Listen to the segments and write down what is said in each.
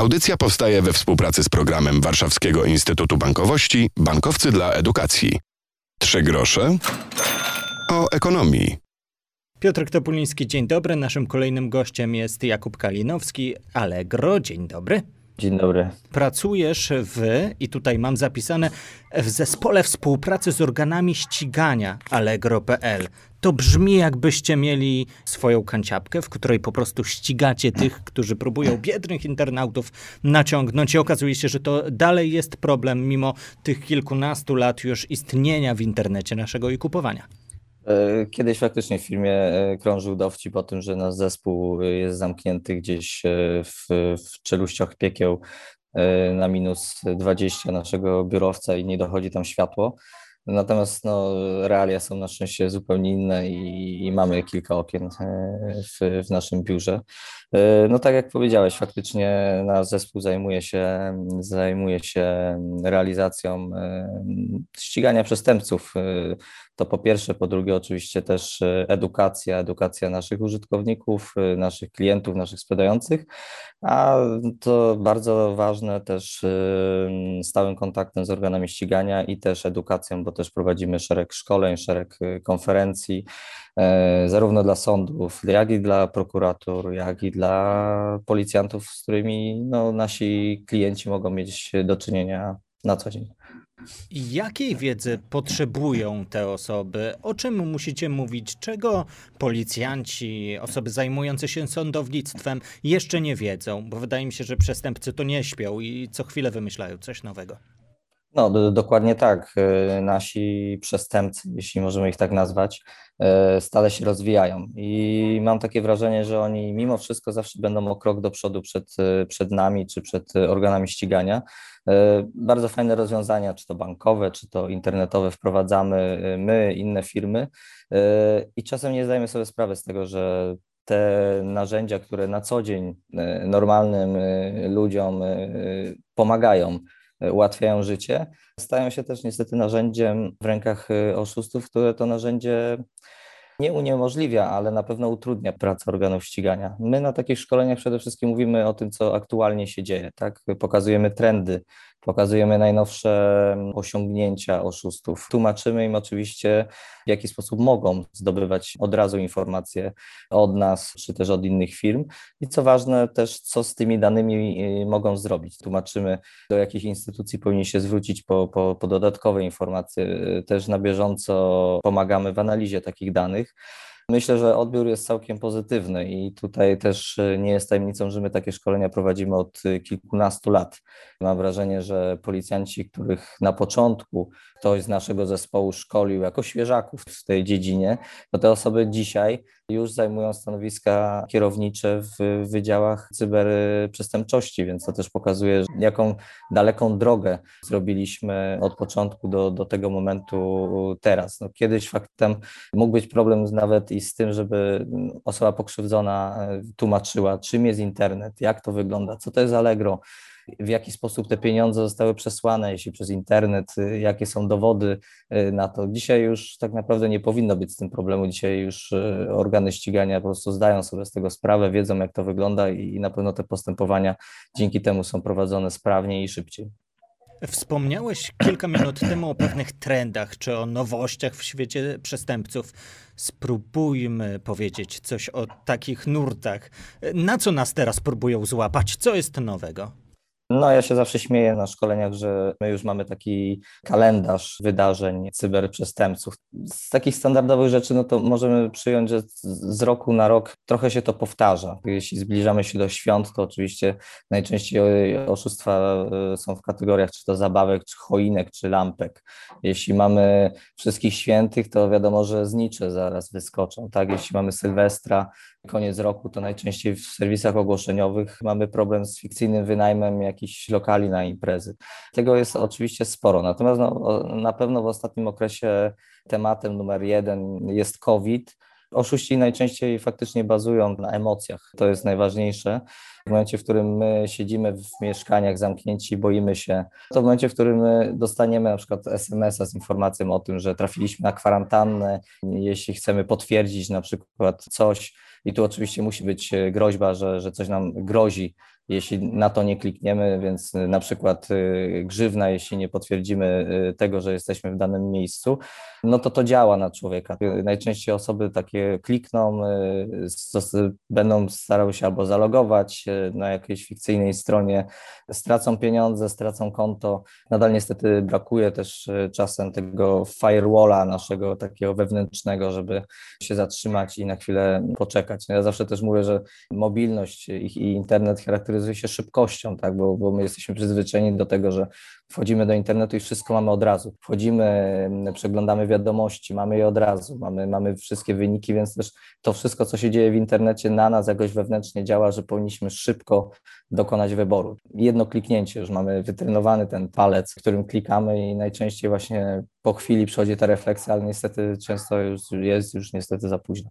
Audycja powstaje we współpracy z programem Warszawskiego Instytutu Bankowości Bankowcy dla Edukacji. Trzy grosze o ekonomii. Piotr Topuliński, dzień dobry. Naszym kolejnym gościem jest Jakub Kalinowski, Allegro. Dzień dobry. Dzień dobry. Pracujesz w, i tutaj mam zapisane, w zespole współpracy z organami ścigania Allegro.pl. To brzmi jakbyście mieli swoją kanciapkę, w której po prostu ścigacie tych, którzy próbują biednych internautów naciągnąć i okazuje się, że to dalej jest problem mimo tych kilkunastu lat już istnienia w internecie naszego i kupowania. E, kiedyś faktycznie w filmie e, krążył dowcip o tym, że nasz zespół jest zamknięty gdzieś e, w, w czeluściach piekieł na minus 20 naszego biurowca i nie dochodzi tam światło. Natomiast no, realia są na szczęście zupełnie inne i, i mamy kilka okien w, w, naszym biurze. No tak jak powiedziałeś, faktycznie nasz zespół zajmuje się, zajmuje się realizacją ścigania przestępców to po pierwsze, po drugie oczywiście też e, edukacja, edukacja naszych użytkowników, e, naszych klientów, naszych sprzedających, a to bardzo ważne też e, stałym kontaktem z organami ścigania i też edukacją, bo też prowadzimy szereg szkoleń, szereg konferencji, zarówno dla sądów, jak i dla prokuratur, jak i dla policjantów, z którymi no, nasi klienci mogą mieć do czynienia na co dzień. Jakiej wiedzy potrzebują te osoby? O czym musicie mówić? Czego policjanci, osoby zajmujące się sądownictwem jeszcze nie wiedzą? Bo wydaje mi się, że przestępcy to nie śpią i co chwilę wymyślają coś nowego. No, do, dokładnie tak. E, nasi przestępcy, jeśli możemy ich tak nazwać, stale się rozwijają i mam takie wrażenie, że oni mimo wszystko zawsze będą o krok do przodu przed, e, przed nami czy przed organami ścigania. Bardzo fajne rozwiązania, czy to bankowe, czy to internetowe wprowadzamy my, inne firmy i czasem nie zdajemy sobie sprawy z tego, że te narzędzia, które na co dzień normalnym ludziom pomagają, ułatwiają życie, stają się też niestety narzędziem w rękach y, oszustów, które to narzędzie nie uniemożliwia, ale na pewno utrudnia pracę organów ścigania. My na takich szkoleniach przede wszystkim mówimy o tym, co aktualnie się dzieje, tak? Pokazujemy trendy, pokazujemy najnowsze osiągnięcia oszustów. Tłumaczymy im oczywiście, w jaki sposób mogą zdobywać od razu informacje od nas, czy też od innych firm. I co ważne, też co z tymi danymi y, mogą zrobić. Tłumaczymy, do jakich instytucji powinni się zwrócić po, po, po dodatkowe informacje. Też na bieżąco pomagamy w analizie takich danych. Myślę, że odbiór jest całkiem pozytywny i tutaj też e, nie jest tajemnicą, że my takie szkolenia prowadzimy od e, kilkunastu lat. Mam wrażenie, że policjanci, których na początku ktoś z naszego zespołu szkolił jako świeżaków w tej dziedzinie, to te osoby dzisiaj już zajmują stanowiska kierownicze w wydziałach cyberprzestępczości, więc to też pokazuje, jaką daleką drogę zrobiliśmy od początku do, do tego momentu teraz. No, kiedyś faktem mógł być problem nawet i z tym, żeby osoba pokrzywdzona tłumaczyła, czym jest internet, jak to wygląda, co to jest Allegro, w jaki sposób te pieniądze zostały przesłane, jeśli przez internet, y, jakie są dowody y, na to. Dzisiaj już tak naprawdę nie powinno być z tym problemu. Dzisiaj już y, organy ścigania po prostu zdają sobie z tego sprawę, wiedzą jak to wygląda i na pewno te postępowania dzięki temu są prowadzone sprawniej i szybciej. Wspomniałeś kilka minut temu o pewnych trendach czy o nowościach w świecie przestępców. Spróbujmy powiedzieć coś o takich nurtach. Na co nas teraz próbują złapać? Co jest nowego? No, ja się zawsze śmieję na szkoleniach, że my już mamy taki kalendarz wydarzeń cyberprzestępców. Z takich standardowych rzeczy, no to możemy przyjąć, że z roku na rok trochę się to powtarza. Jeśli zbliżamy się do świąt, to oczywiście najczęściej oszustwa e, są w kategoriach czy to zabawek, czy choinek, czy lampek. Jeśli mamy wszystkich świętych, to wiadomo, że znicze zaraz wyskoczą. Tak, jeśli mamy Sylwestra, koniec roku, to najczęściej w serwisach ogłoszeniowych mamy problem z fikcyjnym wynajmem jakichś lokali na imprezy. Tego jest oczywiście sporo, natomiast no, na pewno w ostatnim okresie tematem numer jeden jest COVID. Oszuści najczęściej faktycznie bazują na emocjach. To jest najważniejsze. W momencie, w którym my siedzimy w mieszkaniach zamknięci, boimy się, to w momencie, w którym my dostaniemy na przykład SMS-a z informacją o tym, że trafiliśmy na kwarantannę, jeśli chcemy potwierdzić na przykład coś, i tu oczywiście musi być groźba, że, że coś nam grozi jeśli na to nie klikniemy, więc na przykład grzywna, jeśli nie potwierdzimy tego, że jesteśmy w danym miejscu, no to to działa na człowieka. Najczęściej osoby takie klikną, będą starały się albo zalogować na jakiejś fikcyjnej stronie, stracą pieniądze, stracą konto. Nadal niestety brakuje też czasem tego firewalla naszego takiego wewnętrznego, żeby się zatrzymać i na chwilę poczekać. Ja zawsze też mówię, że mobilność i internet charakteryzuje się szybkością, tak? bo, bo my jesteśmy przyzwyczajeni do tego, że wchodzimy do internetu i wszystko mamy od razu. Wchodzimy, przeglądamy wiadomości, mamy je od razu, mamy, mamy wszystkie wyniki, więc też to wszystko, co się dzieje w internecie na nas jakoś wewnętrznie działa, że powinniśmy szybko dokonać wyboru. Jedno kliknięcie, już mamy wytrenowany ten palec, którym klikamy i najczęściej właśnie po chwili przychodzi ta refleksja, ale niestety często już jest już niestety za późno.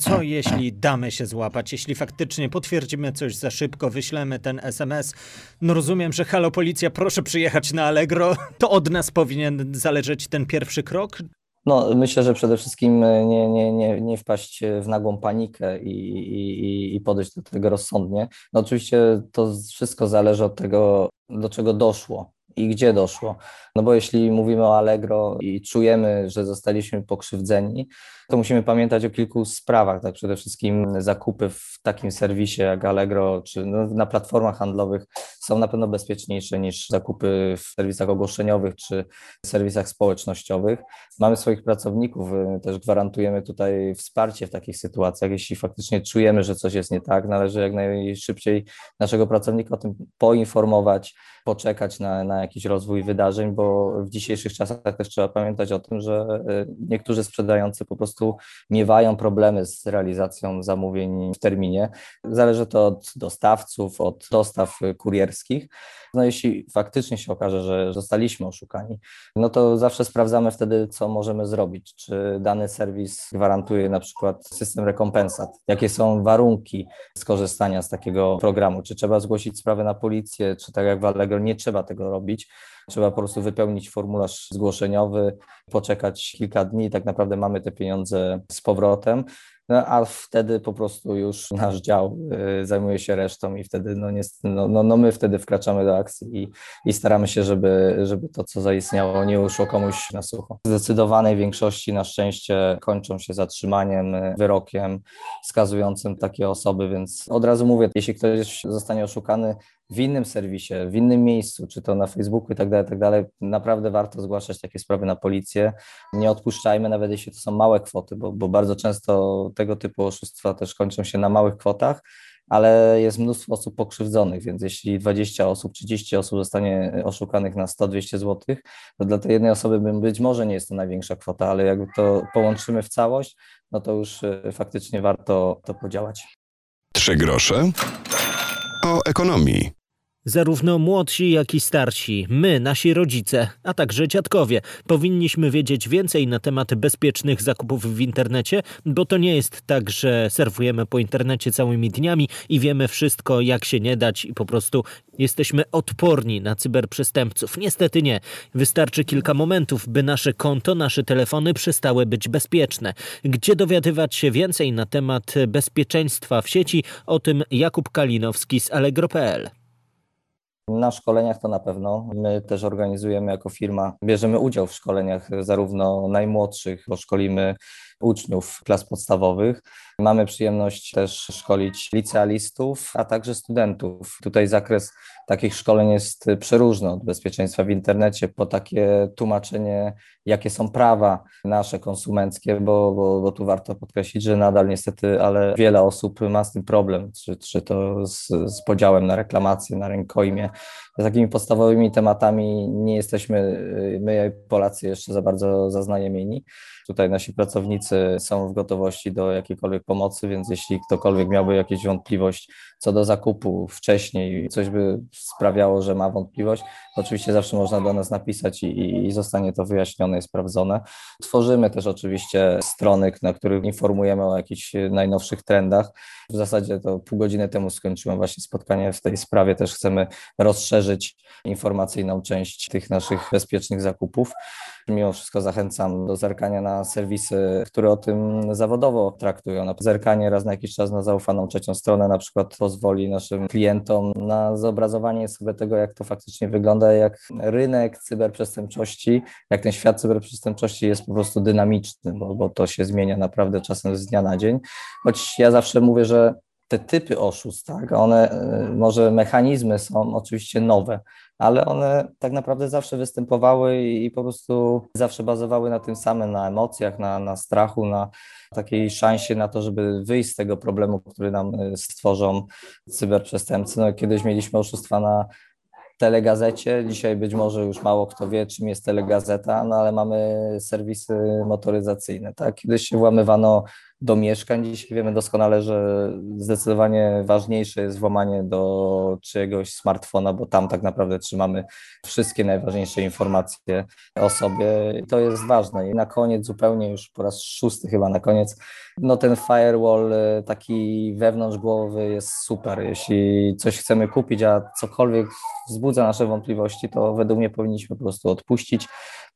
Co jeśli damy się złapać? Jeśli faktycznie potwierdzimy coś za szybko, wyślemy ten SMS, no rozumiem, że halo policja, proszę przyjechać na Allegro, to od nas powinien zależeć ten pierwszy krok? No, myślę, że przede wszystkim nie, nie, nie, nie wpaść w nagłą panikę i, i, i podejść do tego rozsądnie. No, oczywiście to wszystko zależy od tego, do czego doszło i gdzie doszło. No bo jeśli mówimy o Allegro i czujemy, że zostaliśmy pokrzywdzeni, to musimy pamiętać o kilku sprawach. Tak, przede wszystkim zakupy w takim serwisie jak Allegro czy no, na platformach handlowych są na pewno bezpieczniejsze niż zakupy w serwisach ogłoszeniowych czy serwisach społecznościowych. Mamy swoich pracowników, y, też gwarantujemy tutaj wsparcie w takich sytuacjach. Jeśli faktycznie czujemy, że coś jest nie tak, należy jak najszybciej naszego pracownika o tym poinformować, poczekać na, na jakiś rozwój wydarzeń, bo w dzisiejszych czasach też trzeba pamiętać o tym, że y, niektórzy sprzedający po prostu miewają problemy z realizacją zamówień w terminie. Zależy to od dostawców, od dostaw kurierskich. No jeśli faktycznie się okaże, że zostaliśmy oszukani, no to zawsze sprawdzamy wtedy, co możemy zrobić. Czy dany serwis gwarantuje na przykład system rekompensat, jakie są warunki skorzystania z takiego programu, czy trzeba zgłosić sprawę na policję, czy tak jak w Allegro nie trzeba tego robić. Trzeba po prostu wypełnić formularz zgłoszeniowy, poczekać kilka dni i tak naprawdę mamy te pieniądze z powrotem. No, a wtedy po prostu już nasz dział y, zajmuje się resztą i wtedy no, nie, no, no, no my wtedy wkraczamy do akcji i, i staramy się, żeby, żeby to, co zaistniało, nie uszło komuś na sucho. W zdecydowanej większości na szczęście kończą się zatrzymaniem, wyrokiem skazującym takie osoby, więc od razu mówię, jeśli ktoś zostanie oszukany, w innym serwisie, w innym miejscu, czy to na Facebooku i tak dalej, tak dalej, naprawdę warto zgłaszać takie sprawy na policję. Nie odpuszczajmy, nawet jeśli to są małe kwoty, bo, bo bardzo często tego typu oszustwa też kończą się na małych kwotach, ale jest mnóstwo osób pokrzywdzonych, więc jeśli 20 osób, 30 osób zostanie oszukanych na 100-200 zł, to dla tej jednej osoby być może nie jest to największa kwota, ale jakby to połączymy w całość, no to już y, faktycznie warto to podziałać. Trzy grosze o ekonomii. Zarówno młodsi, jak i starsi, my, nasi rodzice, a także dziadkowie, powinniśmy wiedzieć więcej na temat bezpiecznych zakupów w internecie, bo to nie jest tak, że serwujemy po internecie całymi dniami i wiemy wszystko, jak się nie dać i po prostu jesteśmy odporni na cyberprzestępców. Niestety nie. Wystarczy kilka momentów, by nasze konto, nasze telefony przestały być bezpieczne. Gdzie dowiadywać się więcej na temat bezpieczeństwa w sieci? O tym Jakub Kalinowski z Allegro.pl. Na szkoleniach to na pewno. My też organizujemy jako firma, bierzemy udział w szkoleniach zarówno najmłodszych, bo szkolimy uczniów klas podstawowych. Mamy przyjemność też szkolić licealistów, a także studentów. Tutaj zakres takich szkoleń jest przeróżny od bezpieczeństwa w internecie po takie tłumaczenie, jakie są prawa nasze konsumenckie, bo, bo, bo tu warto podkreślić, że nadal niestety, ale wiele osób ma z tym problem, czy, czy to z, z podziałem na reklamację, na rękojmie. Takimi podstawowymi tematami nie jesteśmy, my Polacy jeszcze za bardzo zaznajomieni. Tutaj nasi pracownicy są w gotowości do jakiejkolwiek pomocy, więc jeśli ktokolwiek miałby jakieś wątpliwość co do zakupu wcześniej, coś by sprawiało, że ma wątpliwość, oczywiście zawsze można do nas napisać i, i zostanie to wyjaśnione i sprawdzone. Tworzymy też oczywiście strony, na których informujemy o jakichś najnowszych trendach. W zasadzie to pół godziny temu skończyłem właśnie spotkanie w tej sprawie. Też chcemy rozszerzyć informacyjną część tych naszych bezpiecznych zakupów. Mimo wszystko zachęcam do zerkania na serwisy, które o tym zawodowo traktują. Na zerkanie raz na jakiś czas na zaufaną trzecią stronę na przykład pozwoli naszym klientom na zobrazowanie sobie tego, jak to faktycznie wygląda, jak rynek cyberprzestępczości, jak ten świat cyberprzestępczości jest po prostu dynamiczny, bo, bo to się zmienia naprawdę czasem z dnia na dzień. Choć ja zawsze mówię, że te typy oszustw, tak, one, y, może mechanizmy są oczywiście nowe, ale one tak naprawdę zawsze występowały i po prostu zawsze bazowały na tym samym, na emocjach, na, na strachu, na takiej szansie na to, żeby wyjść z tego problemu, który nam y, stworzą cyberprzestępcy. No, kiedyś mieliśmy oszustwa na telegazecie. Dzisiaj być może już mało kto wie, czym jest telegazeta, no ale mamy serwisy motoryzacyjne. Tak? Kiedyś się włamywano do mieszkań. Dzisiaj wiemy doskonale, że zdecydowanie ważniejsze jest włamanie do czyjegoś smartfona, bo tam tak naprawdę trzymamy wszystkie najważniejsze informacje o sobie. I to jest ważne. I na koniec, zupełnie już po raz szósty chyba na koniec, no ten firewall y, taki wewnątrz głowy jest super. Jeśli coś chcemy kupić, a cokolwiek wzbudza nasze wątpliwości, to według mnie powinniśmy po prostu odpuścić,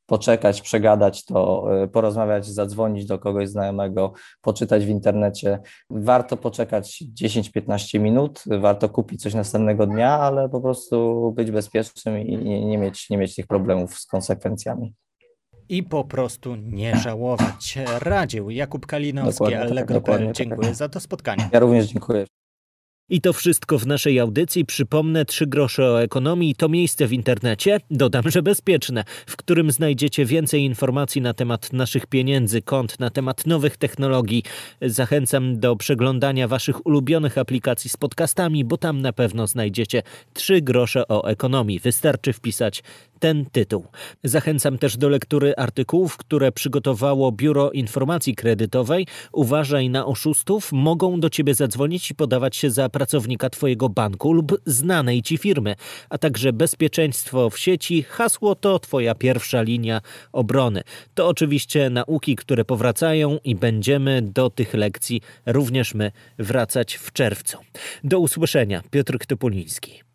poczekać, przegadać to, y, porozmawiać, zadzwonić do kogoś znajomego, poczytać w internecie. Warto poczekać 10-15 minut, warto kupić coś następnego dnia, ale po prostu być bezpiecznym i nie, nie, mieć, nie mieć tych problemów z konsekwencjami. I po prostu nie żałować. Radził Jakub Kalinowski, tak, Allegro.pl. Tak, Dziękuję tak. za to spotkanie. Ja również dziękuję. I to wszystko w naszej audycji. Przypomnę, trzy grosze o ekonomii to miejsce w internecie, dodam, że bezpieczne, w którym znajdziecie więcej informacji na temat naszych pieniędzy, kont, na temat nowych technologii. Zachęcam do przeglądania waszych ulubionych aplikacji z podcastami, bo tam na pewno znajdziecie trzy grosze o ekonomii. Wystarczy wpisać ten tytuł. Zachęcam też do lektury artykułów, które przygotowało Biuro Informacji Kredytowej. Uważaj na oszustów, mogą do ciebie zadzwonić i podawać się za pracownika twojego banku lub znanej ci firmy, a także bezpieczeństwo w sieci. Hasło to twoja pierwsza linia obrony. To oczywiście nauki, które powracają i będziemy do tych lekcji również my wracać w czerwcu. Do usłyszenia. Piotr Topoliński.